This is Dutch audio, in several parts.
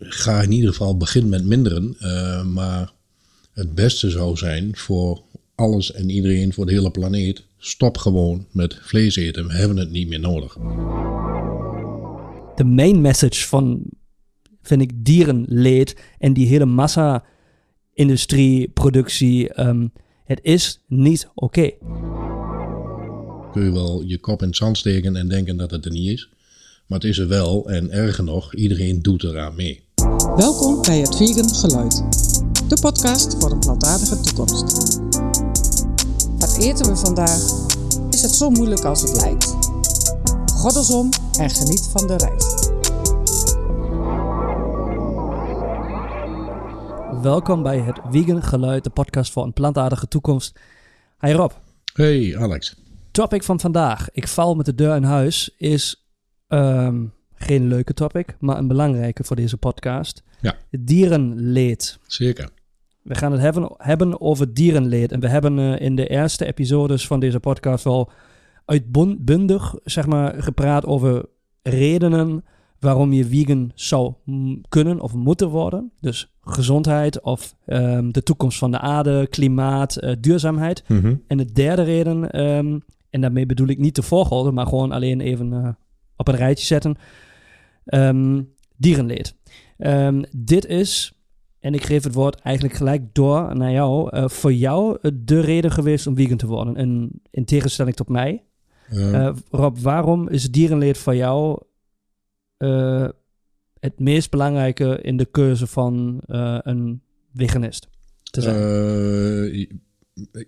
ga in ieder geval beginnen met minderen. Uh, maar het beste zou zijn voor alles en iedereen, voor de hele planeet. Stop gewoon met vlees eten. We hebben het niet meer nodig. De main message van, vind ik, dierenleed en die hele massa-industrie, productie. Um, het is niet oké. Kun je wel je kop in het zand steken en denken dat het er niet is. Maar het is er wel en erger nog, iedereen doet eraan mee. Welkom bij het Vegan Geluid. De podcast voor een plantaardige toekomst. Wat eten we vandaag? Is het zo moeilijk als het lijkt? Goddelsom en geniet van de reis. Welkom bij het Vegan Geluid, de podcast voor een plantaardige toekomst. Hi Rob. Hey Alex. Topic van vandaag. Ik val met de deur in huis is ehm, geen leuke topic, maar een belangrijke voor deze podcast. Ja. Dierenleed. Zeker. We gaan het hebben, hebben over dierenleed. En we hebben uh, in de eerste episodes van deze podcast wel uitbundig zeg maar, gepraat over redenen waarom je vegan zou kunnen of moeten worden. Dus gezondheid of um, de toekomst van de aarde, klimaat, uh, duurzaamheid. Mm -hmm. En de derde reden, um, en daarmee bedoel ik niet de volgorde, maar gewoon alleen even uh, op een rijtje zetten. Um, dierenleed. dit is, en ik geef het woord eigenlijk gelijk door naar jou, uh, voor jou de reden geweest om vegan te worden. En in tegenstelling tot mij. Uh, Rob, waarom is dierenleed voor jou uh, het meest belangrijke in de keuze van een veganist te zijn?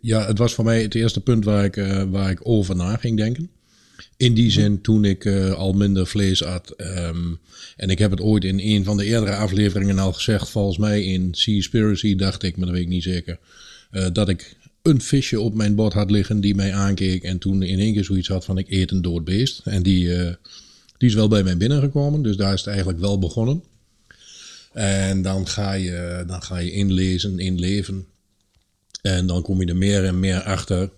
ja, het was voor mij het eerste punt waar ik, waar ik over na ging denken. In die zin, toen ik al minder vlees at. Um, en ik heb het ooit in een van de eerdere afleveringen al gezegd. Volgens mij in Seaspiracy dacht ik, maar dat weet ik niet zeker. dat ik een visje op mijn bord had liggen die mij aankeek. En toen in één keer zoiets had van ik eet een dood beest. En die, uh, die is wel bij mij binnengekomen. Dus daar is het eigenlijk wel begonnen. En dan ga je, dan ga je inlezen, inleven. En dan kom je er meer en meer achter.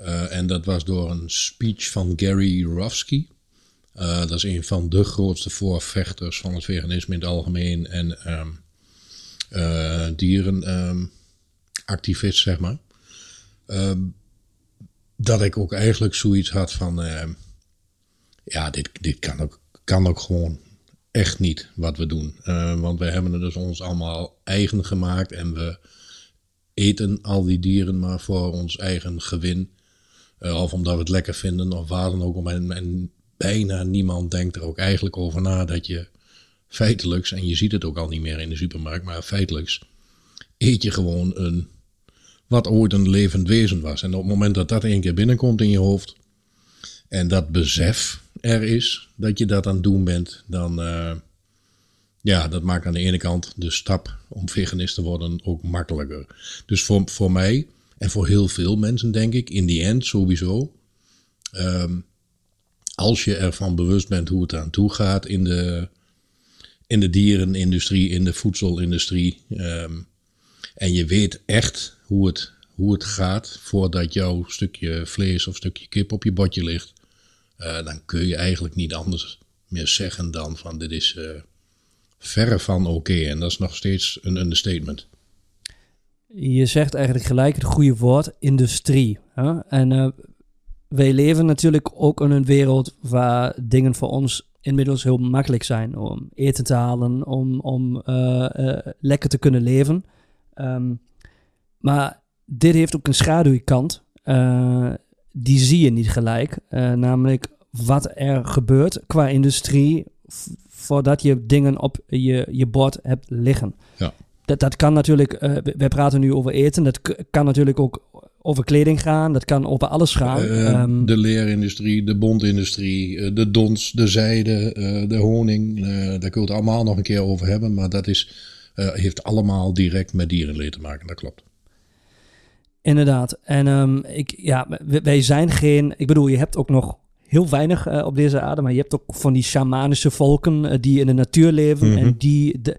Uh, en dat was door een speech van Gary Rofsky. Uh, dat is een van de grootste voorvechters van het veganisme in het algemeen. En um, dierenactivist, um, zeg maar. Um, dat ik ook eigenlijk zoiets had van, ja, dit, dit kan, ook, kan ook gewoon echt niet wat we doen. Want we hebben het dus ons allemaal eigen gemaakt en we eten al die dieren maar voor ons eigen gewin. Uh, of omdat we het lekker vinden of waar dan ook. En, bijna niemand denkt er ook eigenlijk over na dat je feitelijks, en je ziet het ook al niet meer in de supermarkt, maar feitelijks eet je gewoon een wat ooit een levend wezen was. En op het moment dat dat één keer binnenkomt in je hoofd en dat besef er is dat je dat aan het doen bent, dan uh, ja, dat maakt aan de ene kant de stap om veganist te worden ook makkelijker. Dus voor, voor mij en voor heel veel mensen denk ik, in die end sowieso, um, als je ervan bewust bent hoe het aan toe gaat in de, in de dierenindustrie, in de voedselindustrie, um, en je weet echt hoe het, hoe het gaat voordat jouw stukje vlees of stukje kip op je bordje ligt, uh, dan kun je eigenlijk niet anders meer zeggen dan van dit is uh, verre van oké. En dat is nog steeds een understatement. Je zegt eigenlijk gelijk het goede woord, industrie. Hè? En uh, wij leven natuurlijk ook in een wereld waar dingen voor ons inmiddels heel makkelijk zijn. Om eten te halen, om, om lekker te kunnen leven. Um, maar dit heeft ook een schaduwkant. Die zie je niet gelijk. Namelijk wat er gebeurt qua industrie voordat je dingen op je, je bord hebt liggen. Ja. Dat, dat kan natuurlijk, uh, we praten nu over eten, dat kan natuurlijk ook over kleding gaan, dat kan over alles gaan. Um, de leerindustrie, de bondindustrie, de dons, de zijde, de honing, daar kun je het allemaal nog een keer over hebben, maar dat is, heeft allemaal direct met dierenleed te maken, dat klopt. Inderdaad. En um, ik, ja, wij zijn geen. Ik bedoel, je hebt ook nog heel weinig uh, op deze aarde, maar je hebt ook van die shamanische volken uh, die in de natuur leven. Mm -hmm. En die, de,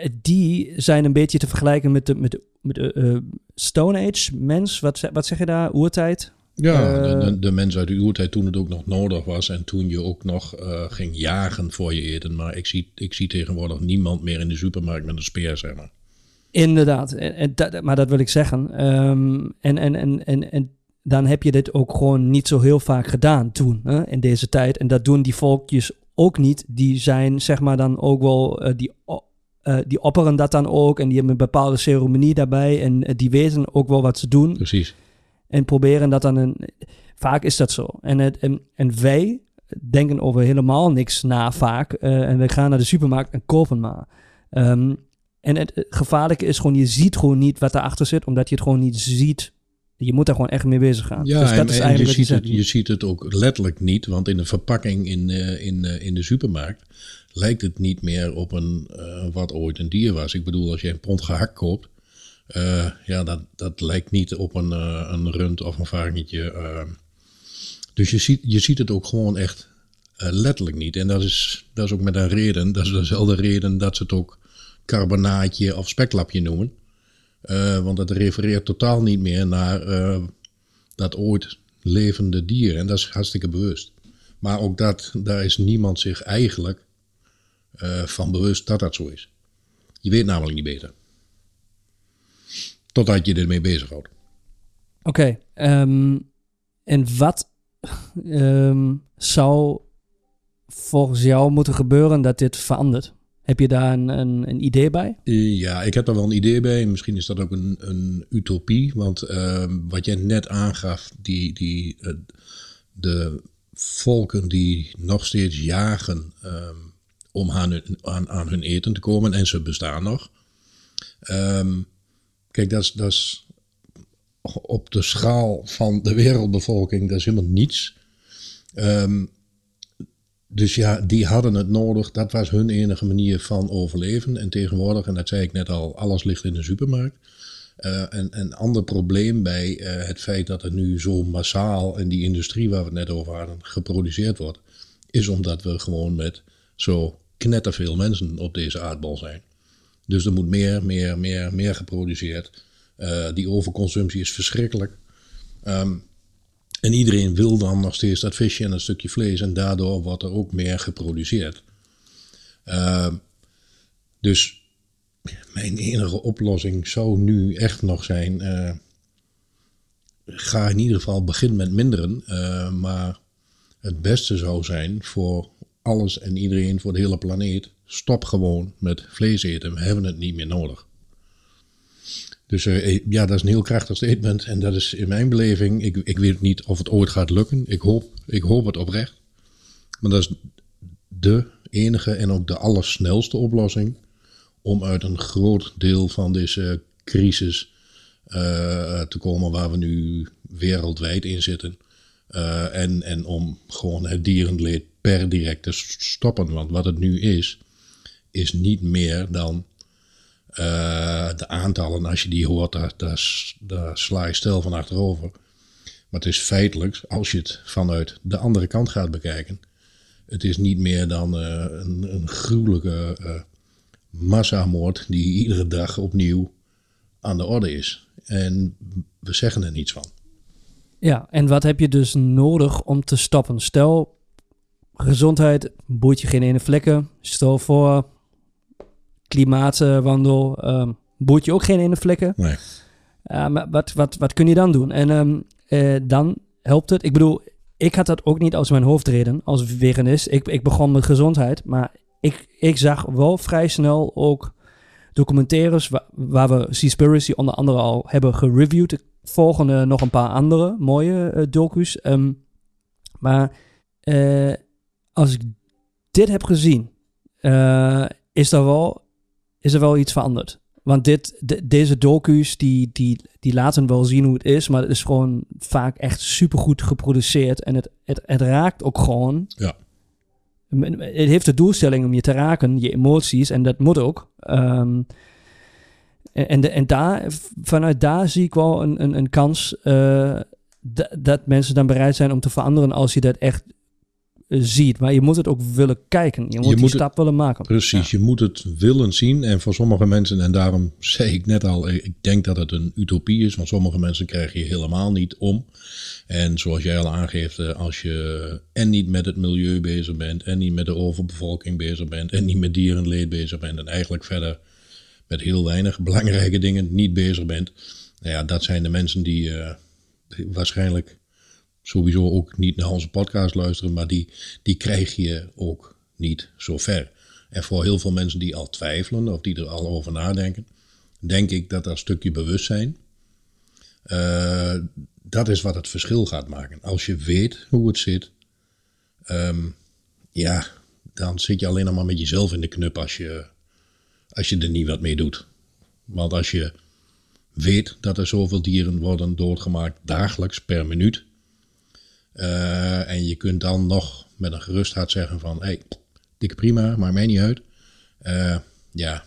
ja, die zijn een beetje te vergelijken met de, met de, met de uh, Stone Age mens. Wat, wat zeg je daar? Oertijd? Ja, Eh, de, de, de mensen uit de oertijd toen het ook nog nodig was en toen je ook nog eh, ging jagen voor je eten. Maar ik zie, ik zie tegenwoordig niemand meer in de supermarkt met een speer, zeg maar. Inderdaad, en, en dat, maar dat wil ik zeggen. Ehm, en, en, en, en, en dan heb je dit ook gewoon niet zo heel vaak gedaan toen, hè, in deze tijd. En dat doen die volkjes ook niet. Die zijn zeg maar dan ook wel, eh, die, eh, die opperen dat dan ook. En die hebben een bepaalde ceremonie daarbij. En eh, die weten ook wel wat ze doen. Precies. En proberen dat dan een... Vaak is dat zo. En, het, en, en wij denken over helemaal niks na vaak. eh, en we gaan naar de supermarkt en kopen maar. Ehm, en het het gevaarlijke is gewoon, je ziet gewoon niet wat erachter zit, omdat je het gewoon niet ziet. Je moet daar gewoon echt mee bezig gaan. Ja, dus en, dat is en eigenlijk je, ziet het, je ziet het ook letterlijk niet, want in de verpakking in, eh, in, eh, in de supermarkt lijkt het niet meer op een, eh, wat ooit een dier was. Ik bedoel, als je een pond gehakt koopt, ja, dat, dat lijkt niet op een, een rund of een varkentje. dus je ziet, je ziet het ook gewoon echt letterlijk niet. En dat is, dat is ook met een reden, dat is dezelfde reden dat ze het ook carbonaatje of speklapje noemen. Eh, want het refereert totaal niet meer naar eh, dat ooit levende dier. En dat is hartstikke bewust. Maar ook dat, daar is niemand zich eigenlijk eh, van bewust dat dat zo is. Je weet namelijk niet beter. Totdat je ermee bezighoudt. Oké, ehm, en wat ehm, zou volgens jou moeten gebeuren dat dit verandert? Heb je daar een, een, een idee bij? Ja, ik heb er wel een idee bij. Misschien is dat ook een, een utopie. Want ehm, wat jij net aangaf, die, die, eh, de volken die nog steeds jagen ehm, om aan hun, aan, hun eten te komen, en ze bestaan nog. Ehm, kijk, dat is, op de schaal van de wereldbevolking, dat is helemaal niets. Ehm, dus ja, die hadden het nodig. Dat was hun enige manier van overleven. En tegenwoordig, en dat zei ik net al, alles ligt in de supermarkt. Eh, en een ander probleem bij eh, het feit dat er nu zo massaal in die industrie waar we het net over hadden geproduceerd wordt, is omdat we gewoon met zo knetterveel mensen op deze aardbol zijn. Dus er moet meer, meer, meer, meer geproduceerd. Eh, die overconsumptie is verschrikkelijk. Ehm, en iedereen wil dan nog steeds dat visje en dat stukje vlees. En daardoor wordt er ook meer geproduceerd. Ehm, dus mijn enige oplossing zou nu echt nog zijn. eh, ga in ieder geval begin met minderen. eh, maar het beste zou zijn voor alles en iedereen, voor de hele planeet. Stop gewoon met vlees eten. We hebben het niet meer nodig. Dus eh, ja, dat is een heel krachtig statement. En dat is in mijn beleving, ik, ik weet niet of het ooit gaat lukken. Ik hoop, ik hoop het oprecht. Maar dat is de enige en ook de allersnelste oplossing om uit een groot deel van deze crisis eh, te komen waar we nu wereldwijd in zitten. Eh, en, en om gewoon het dierenleed per direct te stoppen. Want wat het nu is, is niet meer dan eh, de aantallen. Als je die hoort, daar, sla je stil van achterover. Maar het is feitelijk, als je het vanuit de andere kant gaat bekijken. Het is niet meer dan eh, een, een gruwelijke eh, massamoord die iedere dag opnieuw aan de orde is. En we zeggen er niets van. Ja, en wat heb je dus nodig om te stoppen? Stel, gezondheid boeit je geen ene vlekken. Stel voor, klimaatwandel ehm boeit je ook geen ene vlekken. Nee. Ja, maar wat, wat, wat kun je dan doen? En ehm, eh, dan helpt het. Ik bedoel, ik had dat ook niet als mijn hoofdreden, als veganist. Ik, ik begon met gezondheid, maar ik, ik zag wel vrij snel ook documentaires wa- waar we Seaspiracy onder andere al hebben gereviewd. Ik volgende nog een paar andere mooie eh, docu's. Ehm, maar eh, als ik dit heb gezien, eh, is, er wel, is er wel iets veranderd. Want dit, de- deze docu's, die, die, die laten wel zien hoe het is, maar het is gewoon vaak echt supergoed geproduceerd. En het, het, het raakt ook gewoon. Ja. Het heeft de doelstelling om je te raken, je emoties, en dat moet ook. Ehm, en, en, de, en daar, vanuit daar zie ik wel een, een, een kans eh, da- dat mensen dan bereid zijn om te veranderen als je dat echt ziet. Maar je moet het ook willen kijken. Je moet die moet stap willen maken. Precies, je moet het willen zien. En voor sommige mensen, en daarom zei ik net al, ik denk dat het een utopie is. Want sommige mensen krijg je helemaal niet om. En zoals jij al aangeeft, eh, als je en niet met het milieu bezig bent, en niet met de overbevolking bezig bent, en niet met dierenleed bezig bent, en eigenlijk verder met heel weinig belangrijke dingen niet bezig bent. Nou ja, dat zijn de mensen die uh, waarschijnlijk sowieso ook niet naar onze podcast luisteren, maar die, die krijg je ook niet zo ver. En voor heel veel mensen die al twijfelen of die er al over nadenken, denk ik dat dat stukje bewustzijn, uh, dat is wat het verschil gaat maken. Als je weet hoe het zit, um, ja, dan zit je alleen nog maar met jezelf in de knup als je, als je er niet wat mee doet. Want als je weet dat er zoveel dieren worden doodgemaakt dagelijks per minuut, uh, en je kunt dan nog met een gerust hart zeggen van, hé, hey, dikke prima, maakt mij niet uit. Uh, ja,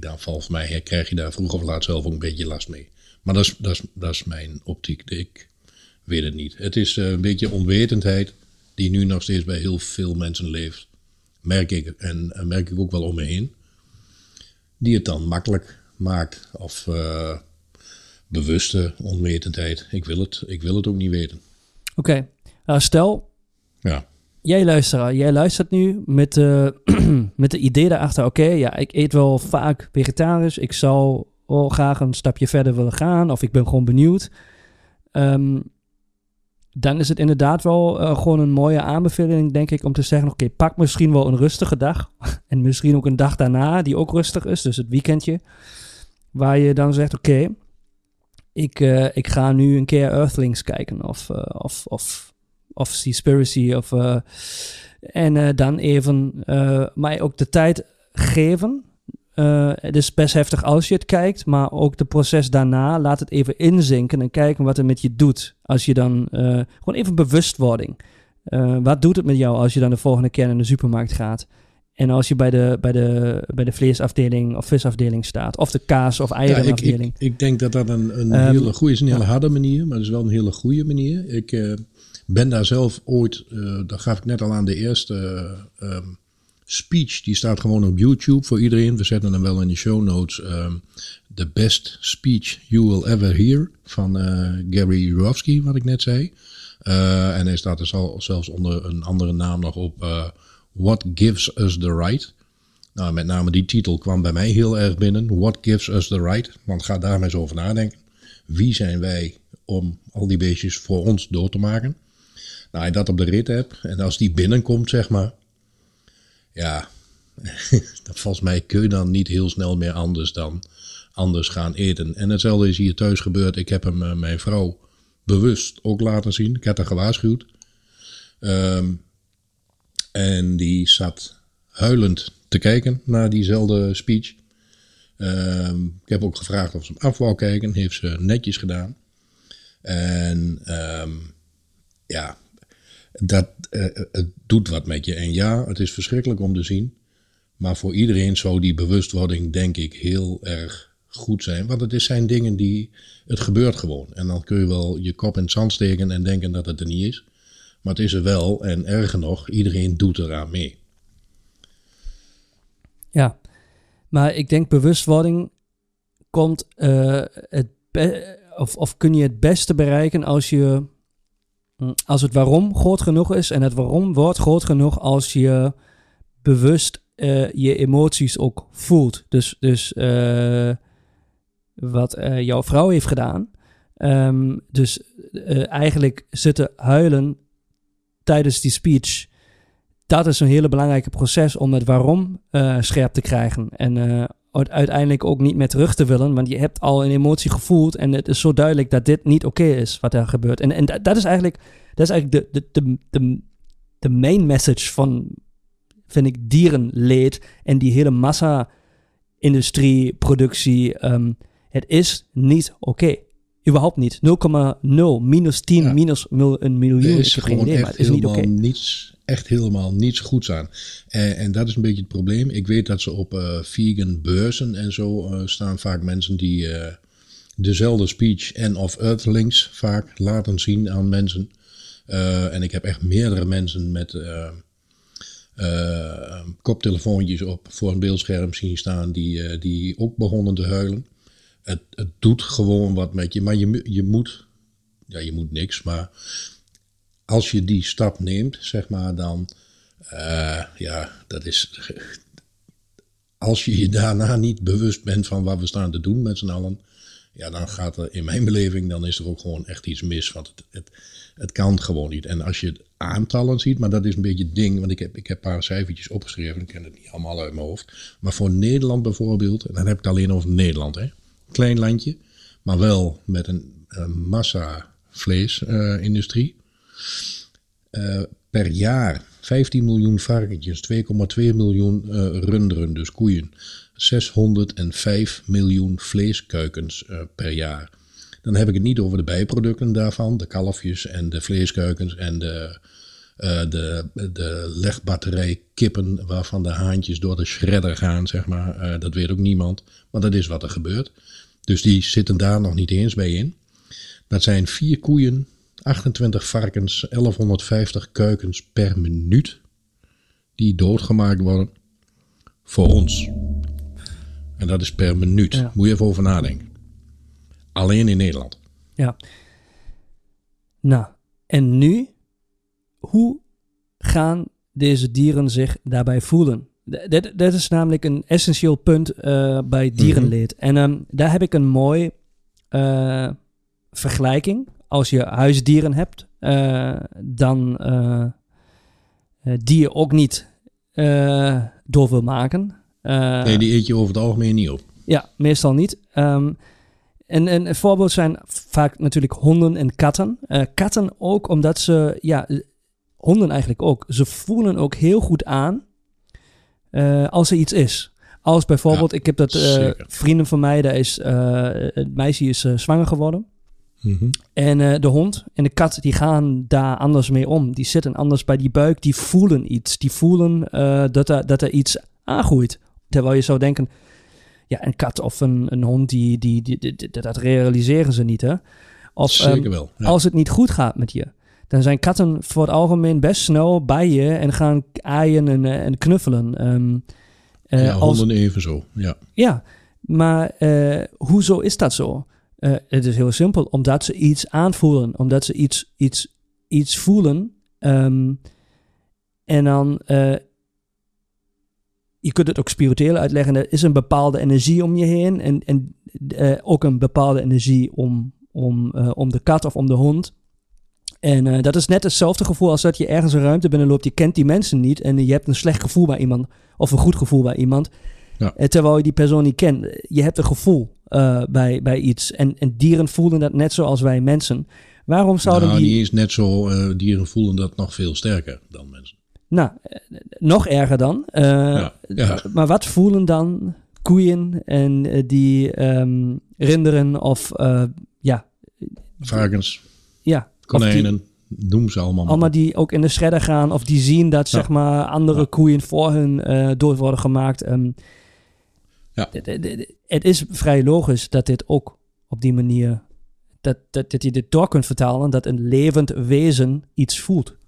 dan valt mij, krijg je daar vroeg of laat zelf ook een beetje last mee. Maar dat is, dat is, dat is mijn optiek. Ik weet het niet. Het is eh, een beetje onwetendheid die nu nog steeds bij heel veel mensen leeft. Merk ik. En merk ik ook wel om me heen. Die het dan makkelijk maakt. Of bewuste onwetendheid. Ik wil het. Ik wil het ook niet weten. Oké. Nou, stel, ja. jij luistert, jij luistert nu met, uh, met de idee daarachter, oké, ja, ik eet wel vaak vegetarisch, ik zou wel graag een stapje verder willen gaan, of ik ben gewoon benieuwd. Um, dan is het inderdaad wel uh, gewoon een mooie aanbeveling, denk ik, om te zeggen: oké, pak misschien wel een rustige dag. en misschien ook een dag daarna, die ook rustig is, dus het weekendje. Waar je dan zegt: oké, ik, uh, ik ga nu een keer Earthlings kijken, of, uh, of, of of Seaspiracy. Of, uh, en uh, dan even uh, mij ook de tijd geven. het is best heftig als je het kijkt, maar ook de proces daarna, laat het even inzinken en kijken wat het met je doet. Als je dan, gewoon even bewustwording. wat doet het met jou als je dan de volgende keer naar de supermarkt gaat? En als je bij de, bij de, bij de vleesafdeling of visafdeling staat, of de kaas- of eierenafdeling. Ja, ik, ik, denk dat dat een, een um, hele goede is, een hele harde manier, maar het is wel een hele goede manier. Ik, ben daar zelf ooit, uh, dat gaf ik net al aan de eerste um, speech, die staat gewoon op YouTube voor iedereen. We zetten hem wel in de show notes. The best speech you will ever hear van uh, Gary Jurovsky, wat ik net zei. En hij staat er zelfs onder een andere naam nog op. What gives us the right? Nou, met name die titel kwam bij mij heel erg binnen. What gives us the right? Want ga daar maar eens over nadenken. Wie zijn wij om al die beestjes voor ons door te maken? Nou, je dat op de rit hebt en als die binnenkomt, zeg maar, ja, volgens mij kun je dan niet heel snel meer anders dan anders gaan eten. En hetzelfde is hier thuis gebeurd. Ik heb hem, uh, mijn vrouw, bewust ook laten zien. Ik had haar gewaarschuwd. Um, en die zat huilend te kijken naar diezelfde speech. Um, ik heb ook gevraagd of ze hem af wou kijken. Heeft ze netjes gedaan. En um, ja, dat uh, het doet wat met je. En ja, het is verschrikkelijk om te zien. Maar voor iedereen zou die bewustwording, denk ik, heel erg goed zijn. Want het zijn dingen die. Het gebeurt gewoon. En dan kun je wel je kop in het zand steken en denken dat het er niet is. Maar het is er wel. En erger nog, iedereen doet eraan mee. Ja, maar ik denk bewustwording komt uh, het of, of kun je het beste bereiken als je als het waarom groot genoeg is en het waarom wordt groot genoeg als je bewust uh, je emoties ook voelt. Dus, dus uh, wat uh, jouw vrouw heeft gedaan. Um, dus eigenlijk zitten huilen tijdens die speech. Dat is een hele belangrijke proces om het waarom scherp te krijgen. En uiteindelijk ook niet meer terug te willen. Want je hebt al een emotie gevoeld. En het is zo duidelijk dat dit niet oké is wat er gebeurt. En, en dat, is eigenlijk, dat is eigenlijk de, de, de, de, main message van, vind ik, dierenleed. En die hele massa-industrie, productie. Um, het is niet oké. Überhaupt niet. 0,0, minus 10, ja. minus een miljoen. Er is gewoon idee, echt het is helemaal niet okay. niets, echt helemaal niets goeds aan. En, en, dat is een beetje het probleem. Ik weet dat ze op uh, vegan beurzen en zo uh, staan vaak mensen die uh, dezelfde speech en of Earthlings vaak laten zien aan mensen. En ik heb echt meerdere mensen met koptelefoontjes op voor een beeldscherm zien staan die, die ook begonnen te huilen. Het, doet gewoon wat met je, maar je, je moet, ja, je moet niks, maar als je die stap neemt, zeg maar, dan, ja, dat is, als je je daarna niet bewust bent van wat we staan te doen met z'n allen, ja, dan gaat er in mijn beleving, dan is er ook gewoon echt iets mis. Want het, het, het kan gewoon niet. En als je het aantallen ziet, maar dat is een beetje het ding, want ik heb, ik heb een paar cijfertjes opgeschreven, ik ken het niet allemaal uit mijn hoofd. Maar voor Nederland bijvoorbeeld, en dan heb ik alleen over Nederland, hè. Klein landje, maar wel met een, massa vleesindustrie. Uh, per jaar 15 miljoen varkentjes, 2,2 miljoen uh, runderen, dus koeien. 605 miljoen vleeskuikens uh, per jaar. Dan heb ik het niet over de bijproducten daarvan, de kalfjes en de vleeskuikens en de, de, de legbatterij kippen waarvan de haantjes door de shredder gaan, zeg maar. Uh, dat weet ook niemand, maar dat is wat er gebeurt. Dus die zitten daar nog niet eens bij in. Dat zijn vier koeien, 28 varkens, 1150 kuikens per minuut die doodgemaakt worden voor ons. En dat is per minuut. Ja. Moet je even over nadenken. Alleen in Nederland. Ja. Nou, en nu? Hoe gaan deze dieren zich daarbij voelen? Dat, dat is namelijk een essentieel punt uh, bij dierenleed. Mm -hmm. En um, daar heb ik een mooi uh, vergelijking. Als je huisdieren hebt, uh, dan die je ook niet door wil maken. Nee, die eet je over het algemeen niet op. Ja, meestal niet. Um, en, en een voorbeeld zijn vaak natuurlijk honden en katten. Uh, katten ook omdat ze, ja, honden eigenlijk ook. Ze voelen ook heel goed aan uh, als er iets is. Als bijvoorbeeld, ja, ik heb dat uh, vrienden van mij, daar is, het meisje is zwanger geworden. Mm -hmm. En de hond en de kat, die gaan daar anders mee om. Die zitten anders bij die buik, die voelen iets. Die voelen dat, er, dat er iets aangroeit. Terwijl je zou denken, ja, een kat of een, een hond, die, die, die, die dat realiseren ze niet, hè? Of Zeker um, wel. Ja. als het niet goed gaat met je, dan zijn katten voor het algemeen best snel bij je en gaan aaien en, en knuffelen. Um, uh, ja, als, honden even zo, ja. Ja, maar uh, hoezo is dat zo? Uh, het is heel simpel, omdat ze iets aanvoelen, omdat ze iets, iets, iets voelen. Um, en dan je kunt het ook spiritueel uitleggen. Er is een bepaalde energie om je heen. En, en ook een bepaalde energie om, om, om de kat of om de hond. En uh, dat is net hetzelfde gevoel als dat je ergens een ruimte binnenloopt. Je kent die mensen niet. En je hebt een slecht gevoel bij iemand. Of een goed gevoel bij iemand. Ja. terwijl je die persoon niet kent. Je hebt een gevoel bij, bij iets. En, en dieren voelen dat net zoals wij mensen. Waarom zouden nou, die... die is net zo... dieren voelen dat nog veel sterker dan mensen. Nou, nog erger dan. Ja, ja. Maar wat voelen dan koeien en die um, rinderen of ja. Varkens. Ja. Konijnen. Die, noem ze allemaal. Allemaal die ook in de shredder gaan of die zien dat ja. zeg maar andere koeien voor hun dood worden gemaakt. Um, ja. Het is vrij logisch dat dit ook op die manier dat, dat, dat je dit door kunt vertalen dat een levend wezen iets voelt.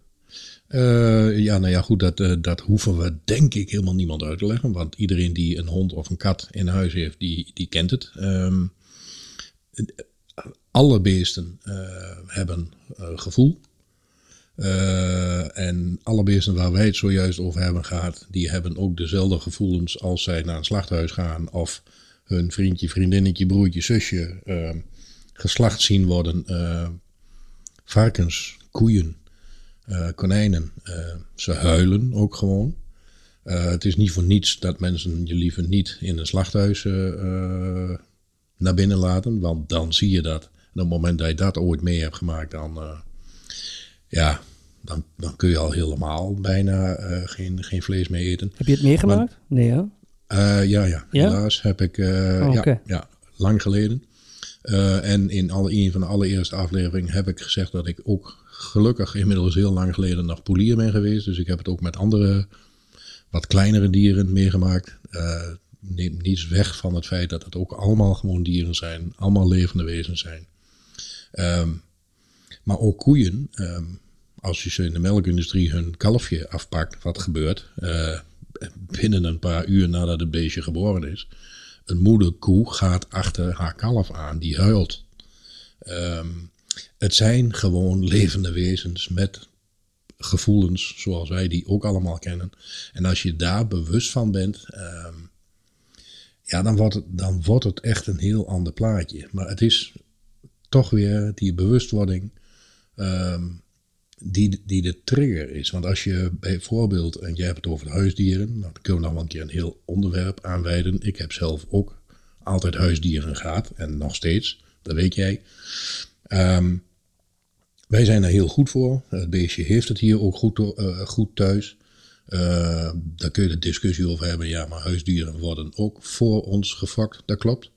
Uh, ja, nou ja, goed, dat, uh, dat hoeven we denk ik helemaal niemand uit te leggen. Want iedereen die een hond of een kat in huis heeft, die, die kent het. Um, alle beesten uh, hebben gevoel. en alle beesten waar wij het zojuist over hebben gehad, die hebben ook dezelfde gevoelens als zij naar een slachthuis gaan. Of hun vriendje, vriendinnetje, broertje, zusje geslacht zien worden. varkens, koeien uh, konijnen. Uh, ze huilen ook gewoon. Uh, het is niet voor niets dat mensen je liever niet in een slachthuis naar binnen laten, want dan zie je dat. En op het moment dat je dat ooit mee hebt gemaakt, dan, ja, dan, dan kun je al helemaal bijna geen, geen vlees meer eten. Heb je het meegemaakt? Nee, hè? ja, ja, helaas heb ik, oh, okay. ja, ja, lang geleden. en in alle, een van de allereerste afleveringen heb ik gezegd dat ik ook gelukkig inmiddels heel lang geleden nog polier ben geweest. Dus ik heb het ook met andere, wat kleinere dieren meegemaakt. Neemt niets weg van het feit dat het ook allemaal gewoon dieren zijn. Allemaal levende wezens zijn. Um, maar ook koeien. Um, als je ze in de melkindustrie hun kalfje afpakt, wat gebeurt eh, binnen een paar uur nadat het beestje geboren is. Een moederkoe gaat achter haar kalf aan, die huilt. Ehm, het zijn gewoon levende wezens met gevoelens zoals wij die ook allemaal kennen. En als je daar bewust van bent, ehm, ja, dan wordt, het, dan wordt het echt een heel ander plaatje. Maar het is toch weer die bewustwording ehm, die, die de trigger is. Want als je bijvoorbeeld, en jij hebt het over huisdieren, nou, dan kunnen we nog wel een keer een heel onderwerp aanwijden. Ik heb zelf ook altijd huisdieren gehad en nog steeds, dat weet jij. Ehm, wij zijn er heel goed voor. Het beestje heeft het hier ook goed, uh, goed thuis. Uh, daar kun je de discussie over hebben. Ja, maar huisdieren worden ook voor ons gefokt. Dat klopt.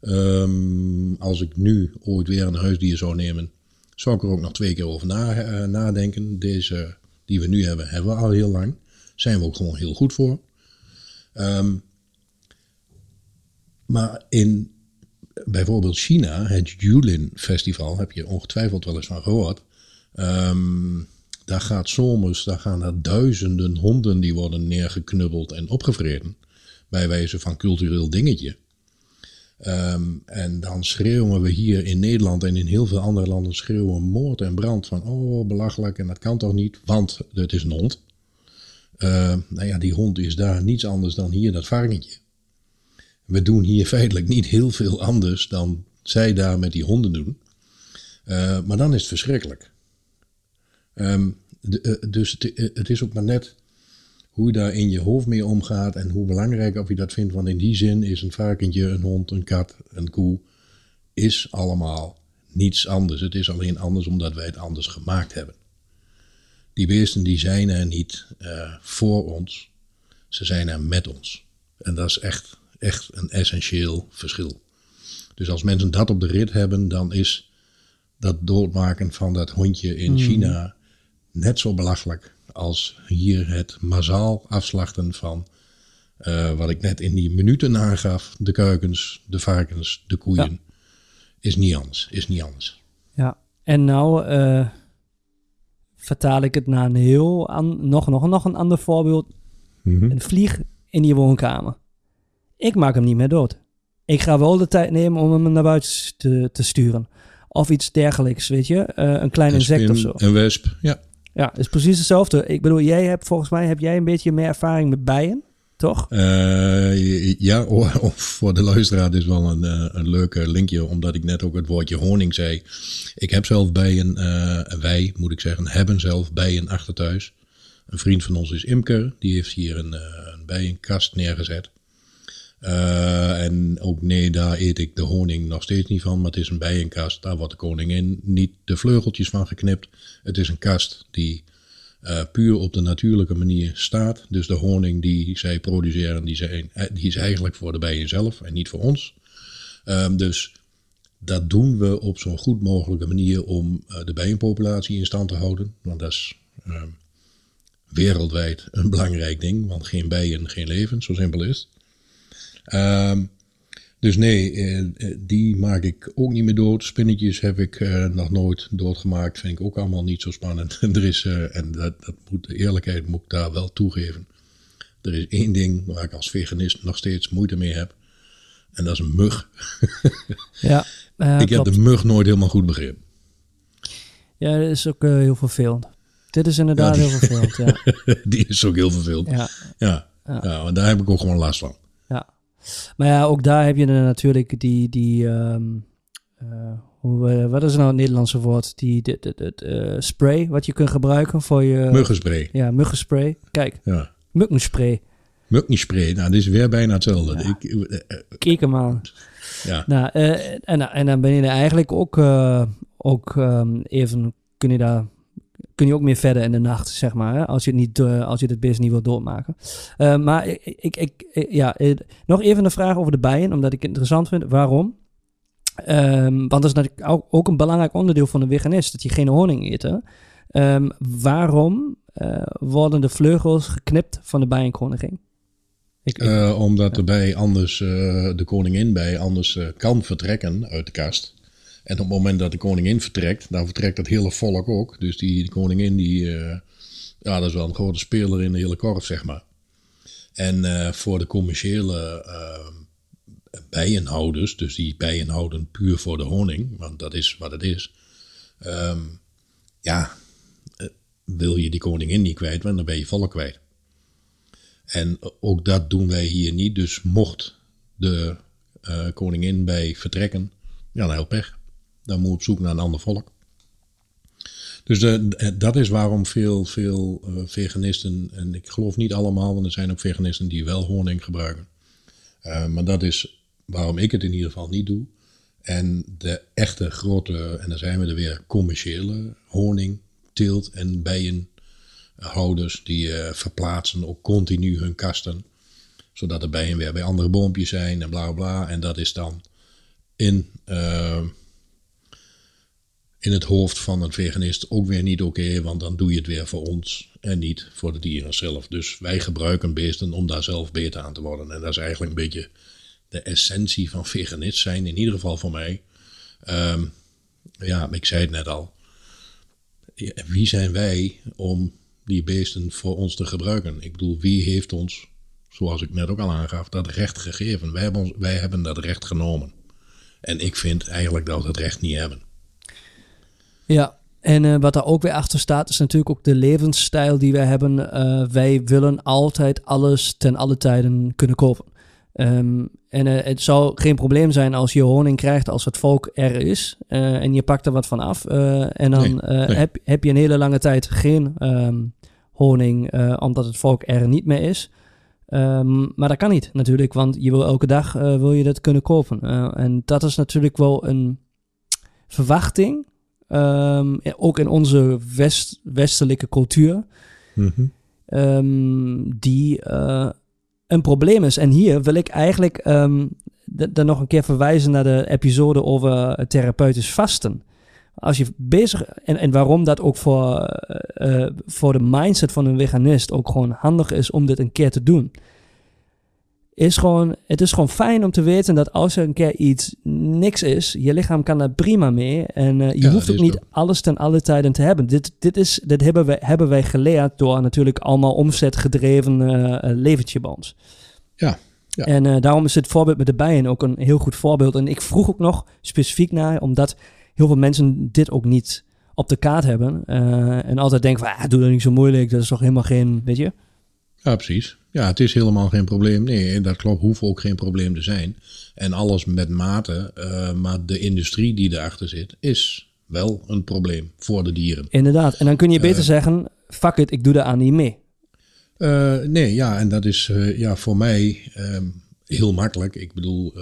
Um, als ik nu ooit weer een huisdier zou nemen, zou ik er ook nog twee keer over uh, nadenken. Deze die we nu hebben, hebben we al heel lang. Zijn we ook gewoon heel goed voor. Um, maar in bijvoorbeeld China, het Yulin Festival, heb je ongetwijfeld wel eens van gehoord. Um, daar gaat zomers, daar gaan er duizenden honden die worden neergeknubbeld en opgevreten. Bij wijze van cultureel dingetje. Um, en dan schreeuwen we hier in Nederland en in heel veel andere landen schreeuwen moord en brand van oh belachelijk en dat kan toch niet, want het is een hond. Uh, nou ja, die hond is daar niets anders dan hier dat varkentje. We doen hier feitelijk niet heel veel anders dan zij daar met die honden doen. Uh, maar dan is het verschrikkelijk. Uh, dus het, het, is ook maar net hoe je daar in je hoofd mee omgaat en hoe belangrijk of je dat vindt. Want in die zin is een varkentje, een hond, een kat, een koe, is allemaal niets anders. Het is alleen anders omdat wij het anders gemaakt hebben. Die beesten die zijn er niet uh, voor ons, ze zijn er met ons. En dat is echt, echt een essentieel verschil. Dus als mensen dat op de rit hebben, dan is dat doodmaken van dat hondje in mm. China net zo belachelijk als hier het massaal afslachten van uh, wat ik net in die minuten aangaf. De kuikens, de varkens, de koeien. Ja. Is niet anders. Is niet anders. Ja, en nou uh, vertaal ik het naar een heel an nog, nog, nog een ander voorbeeld. Mm -hmm. Een vlieg in je woonkamer. Ik maak hem niet meer dood. Ik ga wel de tijd nemen om hem naar buiten te, te sturen. Of iets dergelijks, weet je. Uh, een klein een insect spin, of zo. Een wesp, ja. Ja, het is precies hetzelfde. Ik bedoel, jij hebt volgens mij heb jij een beetje meer ervaring met bijen, toch? Uh, ja, voor de luisteraar is wel een, uh, een leuke linkje, omdat ik net ook het woordje honing zei. Ik heb zelf bijen, uh, wij moet ik zeggen, hebben zelf bijen achter thuis. Een vriend van ons is imker, die heeft hier een, een bijenkast neergezet. Uh, en ook nee, daar eet ik de honing nog steeds niet van. Maar het is een bijenkast. Daar wordt de koningin niet de vleugeltjes van geknipt. Het is een kast die uh, puur op de natuurlijke manier staat. Dus de honing die zij produceren, die, zijn, die is eigenlijk voor de bijen zelf en niet voor ons. Um, dus dat doen we op zo'n goed mogelijke manier om de bijenpopulatie in stand te houden. Want dat is um, wereldwijd een belangrijk ding. Want geen bijen, geen leven. Zo simpel is het. Um, dus nee, uh, die maak ik ook niet meer dood. Spinnetjes heb ik uh, nog nooit doodgemaakt. Vind ik ook allemaal niet zo spannend. er is, uh, en dat, dat moet, de eerlijkheid moet ik daar wel toegeven. Er is één ding waar ik als veganist nog steeds moeite mee heb. En dat is een mug. ja, ik heb de mug nooit helemaal goed begrepen. Ja, dat is ook heel vervelend. Dit is inderdaad ja, die, heel vervelend. Ja. die is ook heel vervelend. Ja. Ja. Ja. ja, want daar heb ik ook gewoon last van. Maar ja, ook daar heb je natuurlijk die, die um, uh, hoe, uh, wat is nou het Nederlandse woord? Die, de, de, de, uh, spray wat je kunt gebruiken voor je... Muggenspray. Ja, muggenspray. Kijk, ja. muggenspray. Muggenspray, nou, dit is weer bijna hetzelfde. Ja. Ik, Kijk hem aan. Ja. Nou, en, en dan ben je er eigenlijk ook, ook um, even, kun je daar kun je ook meer verder in de nacht, zeg maar. Hè? Als je het niet, uh, als je het business niet wilt doormaken. Uh, maar ik, ik, ik, ja, nog even een vraag over de bijen, omdat ik het interessant vind. Waarom? Um, want dat is natuurlijk ook, ook, een belangrijk onderdeel van de veganist, dat je geen honing eet. Um, waarom worden de vleugels geknipt van de bijenkoningin? Ik, ik, omdat de bij anders, de koningin bij anders kan vertrekken uit de kast En op het moment dat de koningin vertrekt, dan vertrekt het hele volk ook. Dus die, koningin, die, eh, ja, dat is wel een grote speler in de hele korf, zeg maar. En eh, voor de commerciële uh, bijenhouders, dus die bijen houden puur voor de honing, want dat is wat het is. Ehm, ja, wil je die koningin niet kwijt, want dan ben je volk kwijt. En ook dat doen wij hier niet. Dus mocht de koningin bij vertrekken, ja, dan heel pech. Dan moet op zoek naar een ander volk. Dus de, dat is waarom veel, veel uh, veganisten, en ik geloof niet allemaal, want er zijn ook veganisten die wel honing gebruiken. Uh, maar dat is waarom ik het in ieder geval niet doe. En de echte grote, en dan zijn we er weer, commerciële honing, teelt en bijenhouders, die verplaatsen ook continu hun kasten. Zodat de bijen weer bij andere boompjes zijn en bla bla. En dat is dan in in het hoofd van een veganist ook weer niet oké, want dan doe je het weer voor ons en niet voor de dieren zelf. Dus wij gebruiken beesten om daar zelf beter aan te worden. En dat is eigenlijk een beetje de essentie van veganist zijn, in ieder geval voor mij. Um, ja, ik zei het net al. Wie zijn wij om die beesten voor ons te gebruiken? Ik bedoel, wie heeft ons, zoals ik net ook al aangaf, dat recht gegeven? Wij hebben, wij hebben dat recht genomen. En ik vind eigenlijk dat we het recht niet hebben. Ja, en uh, wat daar ook weer achter staat, is natuurlijk ook de levensstijl die wij hebben. Uh, wij willen altijd alles ten alle tijden kunnen kopen. Um, en uh, het zou geen probleem zijn als je honing krijgt als het volk er is. en je pakt er wat van af. en dan nee, nee. Heb, heb je een hele lange tijd geen um, honing, omdat het volk er niet meer is. Um, maar dat kan niet natuurlijk, want je wil elke dag wil je dat kunnen kopen. en dat is natuurlijk wel een verwachting Um, ook in onze west, westelijke cultuur. Mm -hmm. um, die uh, een probleem is. En hier wil ik eigenlijk um, dan nog een keer verwijzen naar de episode over therapeutisch vasten. Als je bezig en, en waarom dat ook voor, uh, voor de mindset van een veganist ook gewoon handig is om dit een keer te doen is gewoon, het is gewoon fijn om te weten dat als er een keer iets niks is, je lichaam kan daar prima mee. En uh, je ja, hoeft ook niet alles ten alle tijden te hebben. Dit, dit, is, dit hebben, wij, hebben wij geleerd door natuurlijk allemaal omzetgedreven uh, leventje bij ons. Ja. ja. En uh, daarom is het voorbeeld met de bijen ook een heel goed voorbeeld. En ik vroeg ook nog specifiek naar, omdat heel veel mensen dit ook niet op de kaart hebben. en altijd denken van, ah, doe dat niet zo moeilijk, dat is toch helemaal geen, weet je... Ja, precies. Ja, het is helemaal geen probleem. Nee, dat klopt, hoeft ook geen probleem te zijn. En alles met mate, uh, maar de industrie die erachter zit, is wel een probleem voor de dieren. Inderdaad, en dan kun je beter uh, zeggen, fuck it, ik doe daar aan niet mee. Uh, nee, ja, en dat is ja, voor mij heel makkelijk. Ik bedoel,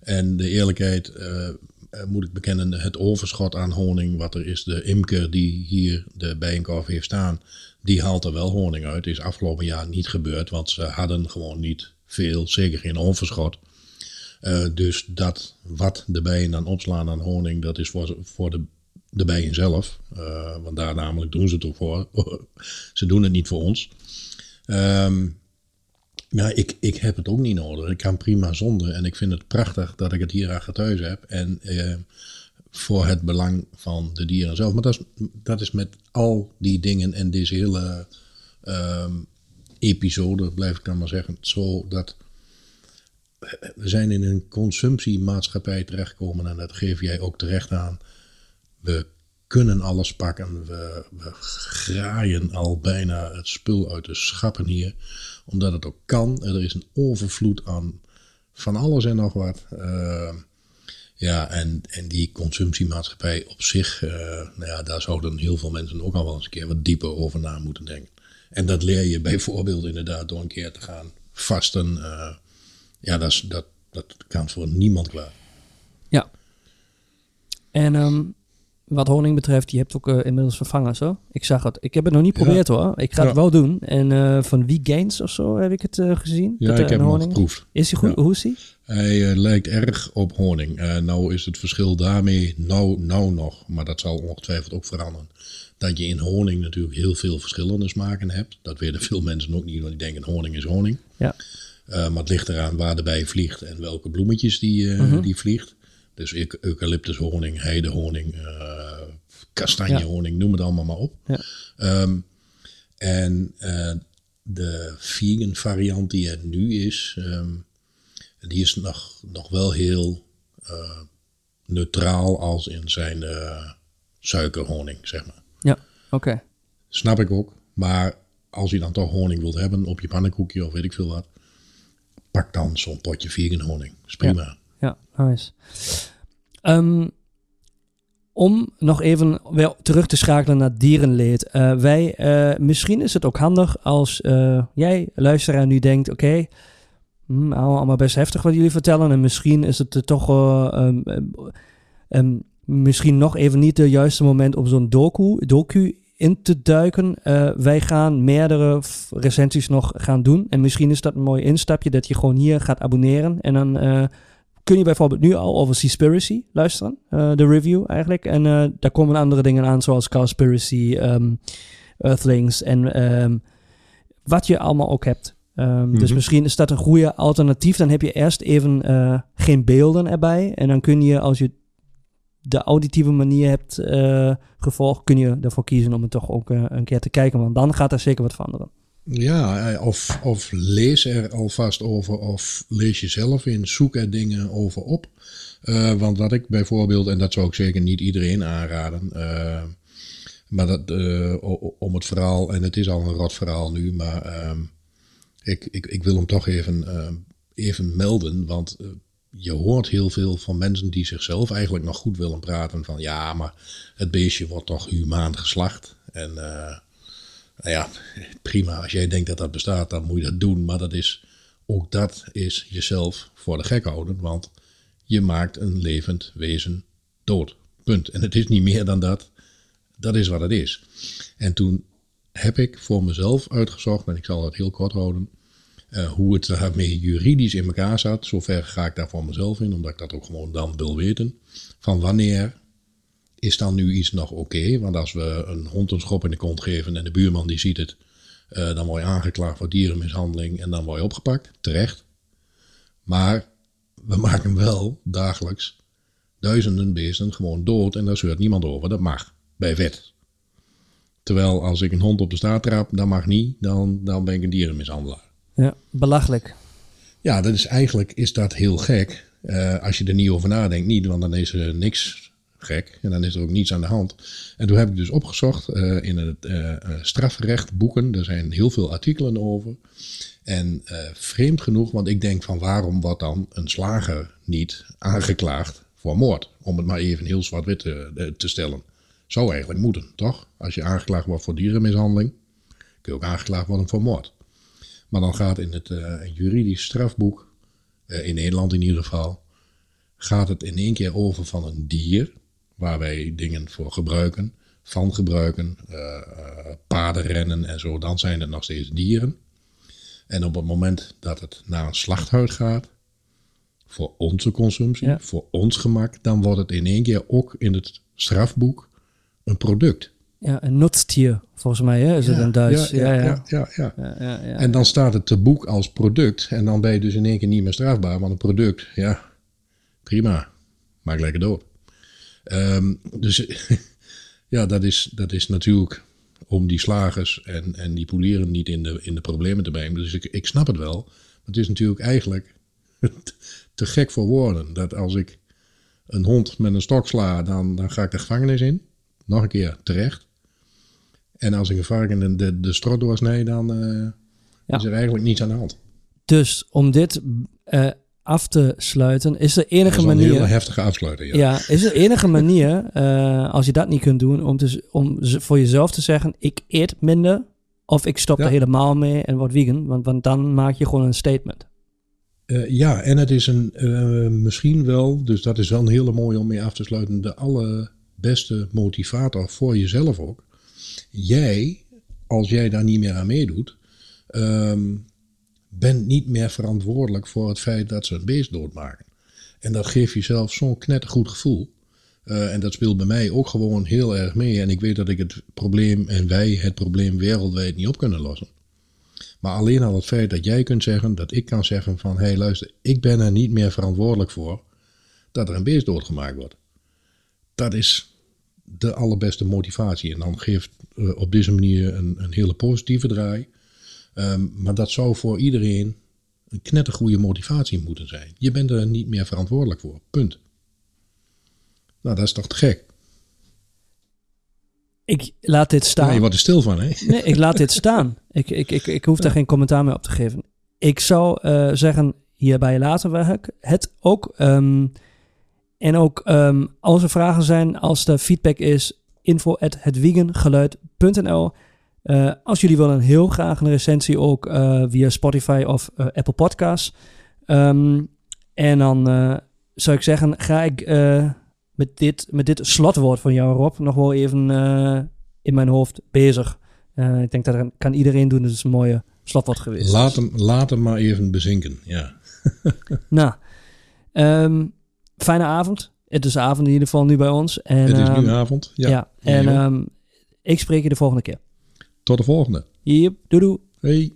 en de eerlijkheid moet ik bekennen, het overschot aan honing wat er is, de imker die hier de bijenkorf heeft staan, die haalt er wel honing uit. Is afgelopen jaar niet gebeurd, want ze hadden gewoon niet veel, zeker geen overschot. Uh, dus dat wat de bijen dan opslaan aan honing, dat is voor, voor de, de bijen zelf. Uh, want daar namelijk doen ze het ook voor. ze doen het niet voor ons. Um, ja, ik, ik heb het ook niet nodig. Ik kan prima zonder. En ik vind het prachtig dat ik het hier achter thuis heb. En uh, voor het belang van de dieren zelf. Maar dat is, dat is met al die dingen en deze hele um, episode, blijf ik dan maar zeggen, zo dat we zijn in een consumptiemaatschappij terechtgekomen en dat geef jij ook terecht aan. We kunnen alles pakken, we graaien al bijna het spul uit de schappen hier, omdat het ook kan. Er is een overvloed aan van alles en nog wat. Uh, ja, en, en die consumptiemaatschappij op zich, uh, nou ja, daar zouden heel veel mensen ook al wel eens een keer wat dieper over na moeten denken. En dat leer je bijvoorbeeld inderdaad door een keer te gaan vasten. Uh, ja, dat, is, dat, dat kan voor niemand klaar. Ja. En um, wat honing betreft, je hebt ook uh, inmiddels vervangen zo. Ik zag het. Ik heb het nog niet geprobeerd ja. hoor. Ik ga ja. het wel doen. En uh, van Wie Gains of zo heb ik het uh, gezien. Ja, dat, ik heb hem geproefd. Is hij goed? Hoe is hij? Hij lijkt erg op honing. nou is het verschil daarmee nou, nou nog, maar dat zal ongetwijfeld ook veranderen. Dat je in honing natuurlijk heel veel verschillende smaken hebt. Dat weten veel mensen ook niet, want die denken honing is honing. Ja. maar het ligt eraan waar de bij vliegt en welke bloemetjes die, -huh. die vliegt. Dus eu- eucalyptushoning, heidehoning, eh kastanjehoning, noem het allemaal maar op. Ja. Ehm, en eh, de vegan variant die er nu is, ehm, die is nog, nog wel heel eh, neutraal als in zijn eh, suikerhoning, zeg maar. Ja, oké. Snap ik ook. Maar als je dan toch honing wilt hebben op je pannenkoekje of weet ik veel wat, pak dan zo'n potje vegan honing. Is prima. Ja, nice. Ehm, om nog even weer terug te schakelen naar dierenleed. Eh, wij, eh, misschien is het ook handig als eh, jij, luisteraar, nu denkt: oké, hm, nou, allemaal best heftig wat jullie vertellen. En misschien is het toch eh, ehm, ehm, misschien nog even niet het juiste moment om zo'n docu, docu in te duiken. Wij gaan meerdere recensies nog gaan doen. En misschien is dat een mooi instapje dat je gewoon hier gaat abonneren. En dan kun je bijvoorbeeld nu al over Seaspiracy luisteren. eh, de review eigenlijk. En eh, daar komen andere dingen aan zoals Cowspiracy, ehm Earthlings en ehm, wat je allemaal ook hebt. Ehm, Dus Mhm. misschien is dat een goede alternatief. Dan heb je eerst even eh, geen beelden erbij. En dan kun je, als je de auditieve manier hebt gevolgd, kun je ervoor kiezen om het toch ook een keer te kijken. Want dan gaat er zeker wat veranderen. Ja, eh, of, of lees er alvast over, of lees je zelf in, zoek er dingen over op. Eh, want wat ik bijvoorbeeld, en dat zou ik zeker niet iedereen aanraden, eh, maar dat, om het verhaal, en het is al een rot verhaal nu, maar ehm, ik, ik, ik wil hem toch even, even melden, want je hoort heel veel van mensen die zichzelf eigenlijk nog goed willen praten van ja, maar het beestje wordt toch humaan geslacht. En nou ja, prima. Als jij denkt dat dat bestaat, dan moet je dat doen. Maar dat is, ook dat is jezelf voor de gek houden. Want je maakt een levend wezen dood. Punt. En het is niet meer dan dat. Dat is wat het is. En toen heb ik voor mezelf uitgezocht, en ik zal het heel kort houden, eh, hoe het daarmee juridisch in elkaar zat. Zover ga ik daar voor mezelf in, omdat ik dat ook gewoon dan wil weten. Van wanneer is dan nu iets nog oké? Want als we een hond een schop in de kont geven en de buurman die ziet het, eh, dan word je aangeklaagd voor dierenmishandeling en dan word je opgepakt, terecht. Maar we maken wel dagelijks duizenden beesten gewoon dood en daar zeurt niemand over. Dat mag, bij wet. Terwijl als ik een hond op de straat trap, dat mag niet, dan, dan ben ik een dierenmishandelaar. Ja, belachelijk. Ja, dat is eigenlijk is dat heel gek. Eh, als je er niet over nadenkt, niet, want dan is er niks gek en dan is er ook niets aan de hand. En toen heb ik dus opgezocht eh, in het eh, eh, strafrechtboeken. Er zijn heel veel artikelen over. En vreemd genoeg, want ik denk van waarom wordt dan een slager niet aangeklaagd voor moord? Om het maar even heel zwart-wit te, te stellen. Zou eigenlijk moeten, toch? Als je aangeklaagd wordt voor dierenmishandeling, kun je ook aangeklaagd worden voor moord. Maar dan gaat in het juridisch strafboek, in Nederland in ieder geval, gaat het in één keer over van een dier, waar wij dingen voor gebruiken, van gebruiken, eh, paardenrennen en zo, dan zijn het nog steeds dieren. En op het moment dat het naar een slachthuis gaat, voor onze consumptie, Ja. voor ons gemak, dan wordt het in één keer ook in het strafboek een product. Ja, een nutztier, volgens mij hè, is het in Duits. Ja, ja. ja, ja, ja. Ja, ja, ja. En dan staat het te boek als product. En dan ben je dus in één keer niet meer strafbaar. Want een product, ja, prima. Maak lekker dood. Ehm, dus ja, dat is, dat is natuurlijk om die slagers en, en die polieren niet in de, in de problemen te brengen. Dus ik, ik snap het wel. Maar het is natuurlijk eigenlijk te gek voor woorden. Dat als ik een hond met een stok sla, dan, dan ga ik de gevangenis in. Nog een keer terecht. En als ik een varken de, de, de strot doorsnij, dan eh, Ja. is er eigenlijk niets aan de hand. Dus om dit eh, af te sluiten, is de Dat enige is wel een manier... hele heftige afsluiting. Ja. Ja, is de enige manier, eh, als je dat niet kunt doen, om, te, om voor jezelf te zeggen: ik eet minder. Of ik stop Ja. er helemaal mee en word vegan. Want, want dan maak je gewoon een statement. Eh, ja, en het is een eh, misschien wel, dus dat is wel een hele mooie om mee af te sluiten, de allerbeste motivator voor jezelf ook. Jij, als jij daar niet meer aan meedoet, ehm, bent niet meer verantwoordelijk voor het feit dat ze een beest doodmaken. En dat geeft jezelf zo'n knettergoed gevoel. Eh, en dat speelt bij mij ook gewoon heel erg mee. En ik weet dat ik het probleem en wij het probleem wereldwijd niet op kunnen lossen. Maar alleen al het feit dat jij kunt zeggen, dat ik kan zeggen van, hé hey, luister, ik ben er niet meer verantwoordelijk voor dat er een beest doodgemaakt wordt. Dat is de allerbeste motivatie. En dan geeft uh, op deze manier een, een hele positieve draai. Um, maar dat zou voor iedereen een knettergoede motivatie moeten zijn. Je bent er niet meer verantwoordelijk voor. Punt. Nou, dat is toch te gek? Ik laat dit staan. Ja, je wordt er stil van, hè? Nee, ik laat dit staan. Ik, ik, ik, ik hoef daar geen commentaar meer op te geven. Ik zou uh, zeggen, hierbij laten we het ook. Um, en ook um, als er vragen zijn, als er feedback is, info at hetwiegengeluid.nl. Uh, als jullie willen, heel graag een recensie ook uh, via Spotify of uh, Apple Podcasts. Um, en dan zou ik zeggen, ga ik met, dit, met dit slotwoord van jou, Rob, nog wel even in mijn hoofd bezig. ik denk dat kan iedereen doen, dus het is een mooie slotwoord geweest. Laat hem, laat hem maar even bezinken, ja. nou, um, fijne avond. Het is avond in ieder geval nu bij ons. En, het is nu um, avond, ja. ja en ik spreek je de volgende keer. Tot de volgende. Yep, doei doei. Hey.